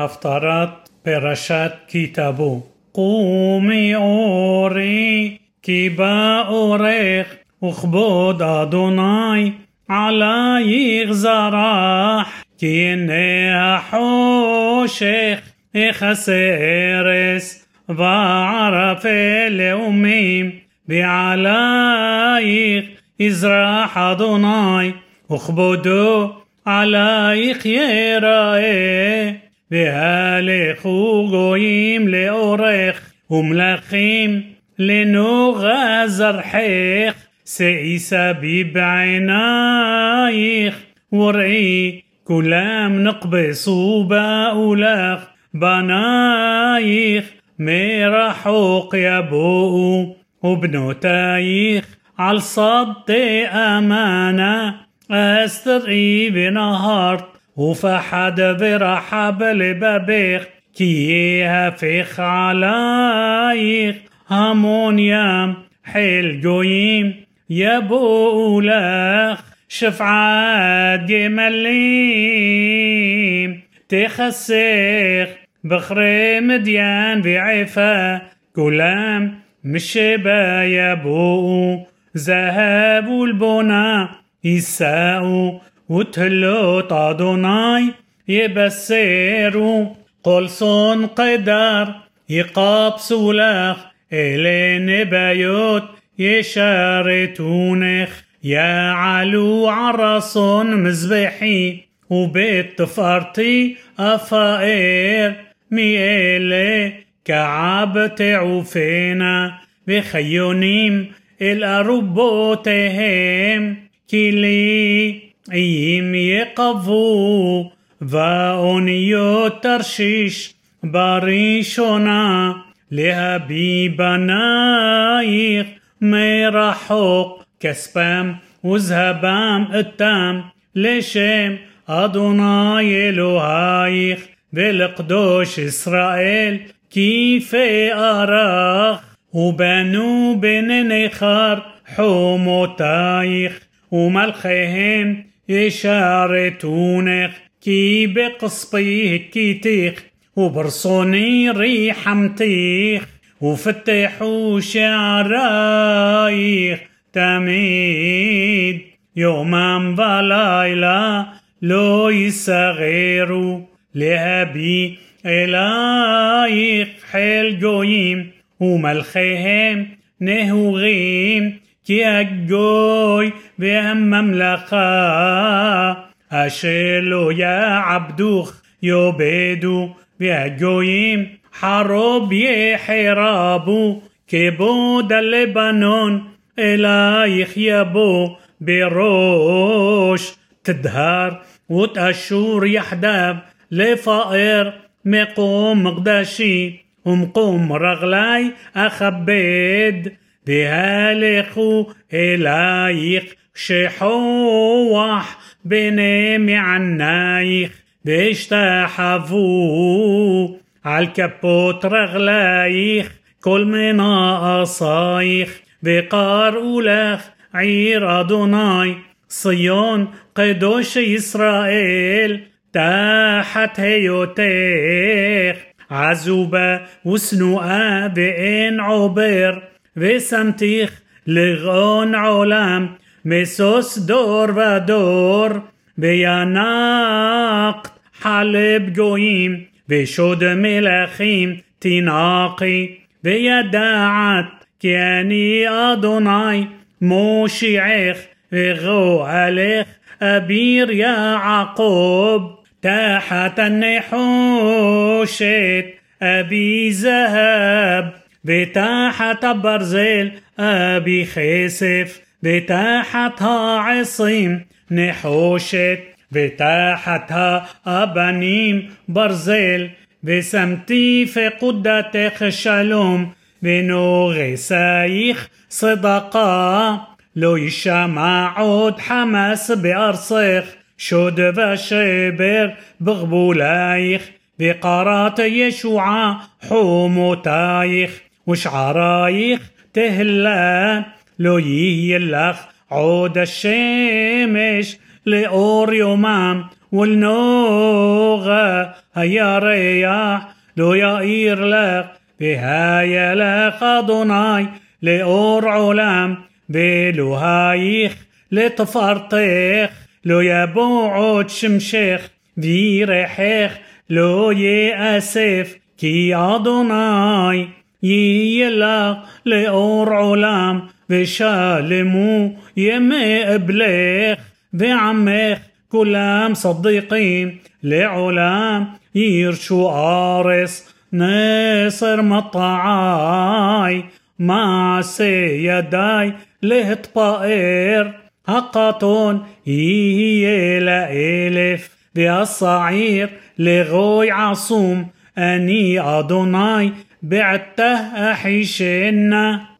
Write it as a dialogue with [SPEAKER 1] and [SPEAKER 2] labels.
[SPEAKER 1] הפטרת פרשת כי תבוא. קומי אורי כי בא אורך וכבוד אדוני עלייך זרח כי הנה החושך יכסה ארס וערפי לאומים ועלייך יזרח אדוני וכבודו עלייך ייראה והלכו גויים לאורך ומלכים לנוגה זרחך שאי סביב בעינייך וראי כולם נקבסו באו לך בנייך מרחוק יבואו وبنوتايخ على صد أمانة أسترعي بنهار وفحد برحب لبابيخ كي هفخ عليك همون حيل جويم. يبو لخ شفعات جمليم. تخسخ بخري مديان بعفا. كلام مشبا يبو ذهب البنا يساء وتهلو طادوناي يبسروا قلصون قدر يقابسوا لخ إلي نبايوت يشارتونخ يا علو عرصون مزبحي وبيت تفارتي أفائر ميلي كعب تعوفينا بخيونيم الأربوتهم كلي איים יקבעו, ואוניות תרשיש בראשונה, להביא בנייך מרחוק כספם וזהבם אתם לשם אדוני אלוהיך ולקדוש ישראל כפארך ובנו בני נכר חומותייך ומלכיהם يشارتونك كي بقصبيه كيتيخ وبرصوني ريحمتيخ وفتحوا شعرايخ تميد. يوما بلايلا لو يصغروا لهبي إليك حيل جويم وملخيهم نهوغيم. كي الجوي بهم مملكة أشيلو يا عبدوخ يوبيدو והגויים حرب يحرابو كبود اللبنان إليك يبو بروش تدهار وتأشور يحداب لفائر مقوم مقدشي ومقوم رغلاي أخبد بهالخو إليك شحوح بني معنايخ بيشتحفو عالكبوت رغلايخ كل منا أصايخ بقار لخ عير أدوناي صيون قدوش إسرائيل تحت هيوتيخ عزوبة وسنوءة بإن عبر ושמתיך לגאון עולם, משוש דור ודור, וינקת חלב גויים, ושוד מלכים תנעקי, וידעת כי אני אדוני מושיעך וגואלך אביר יעקב תחת הנחושת النحوشت أبي ذهب ותחת הברזל אבי כסף ותחת העשים נחושת ותחת האבנים ברזל ושמתי פקודתך שלום ונוגסייך צדקה לא יישמע עוד חמאס בארצך שוד ושבר בגבולייך بقرات يشوع حوموتايخ وشعرايخ לא יהיה לך עוד השמש לאור יומם ולנגה הירח לא יאיר לך והיה לך אדוני לאור עולם. ואלוהיך לתפארתך לא יבוא עוד שמשך וירחך לא יאסף כי אדוני יהיה לך لأور علام بشالمو يمي إبليخ بعميخ كلام صديقين لعلام يرشو آرس ناصر مطعاي مع سيداي لهتطائر هقاتون هي لإلف بالصعير لغوي عصوم أني أدوناي بعته أحيشنا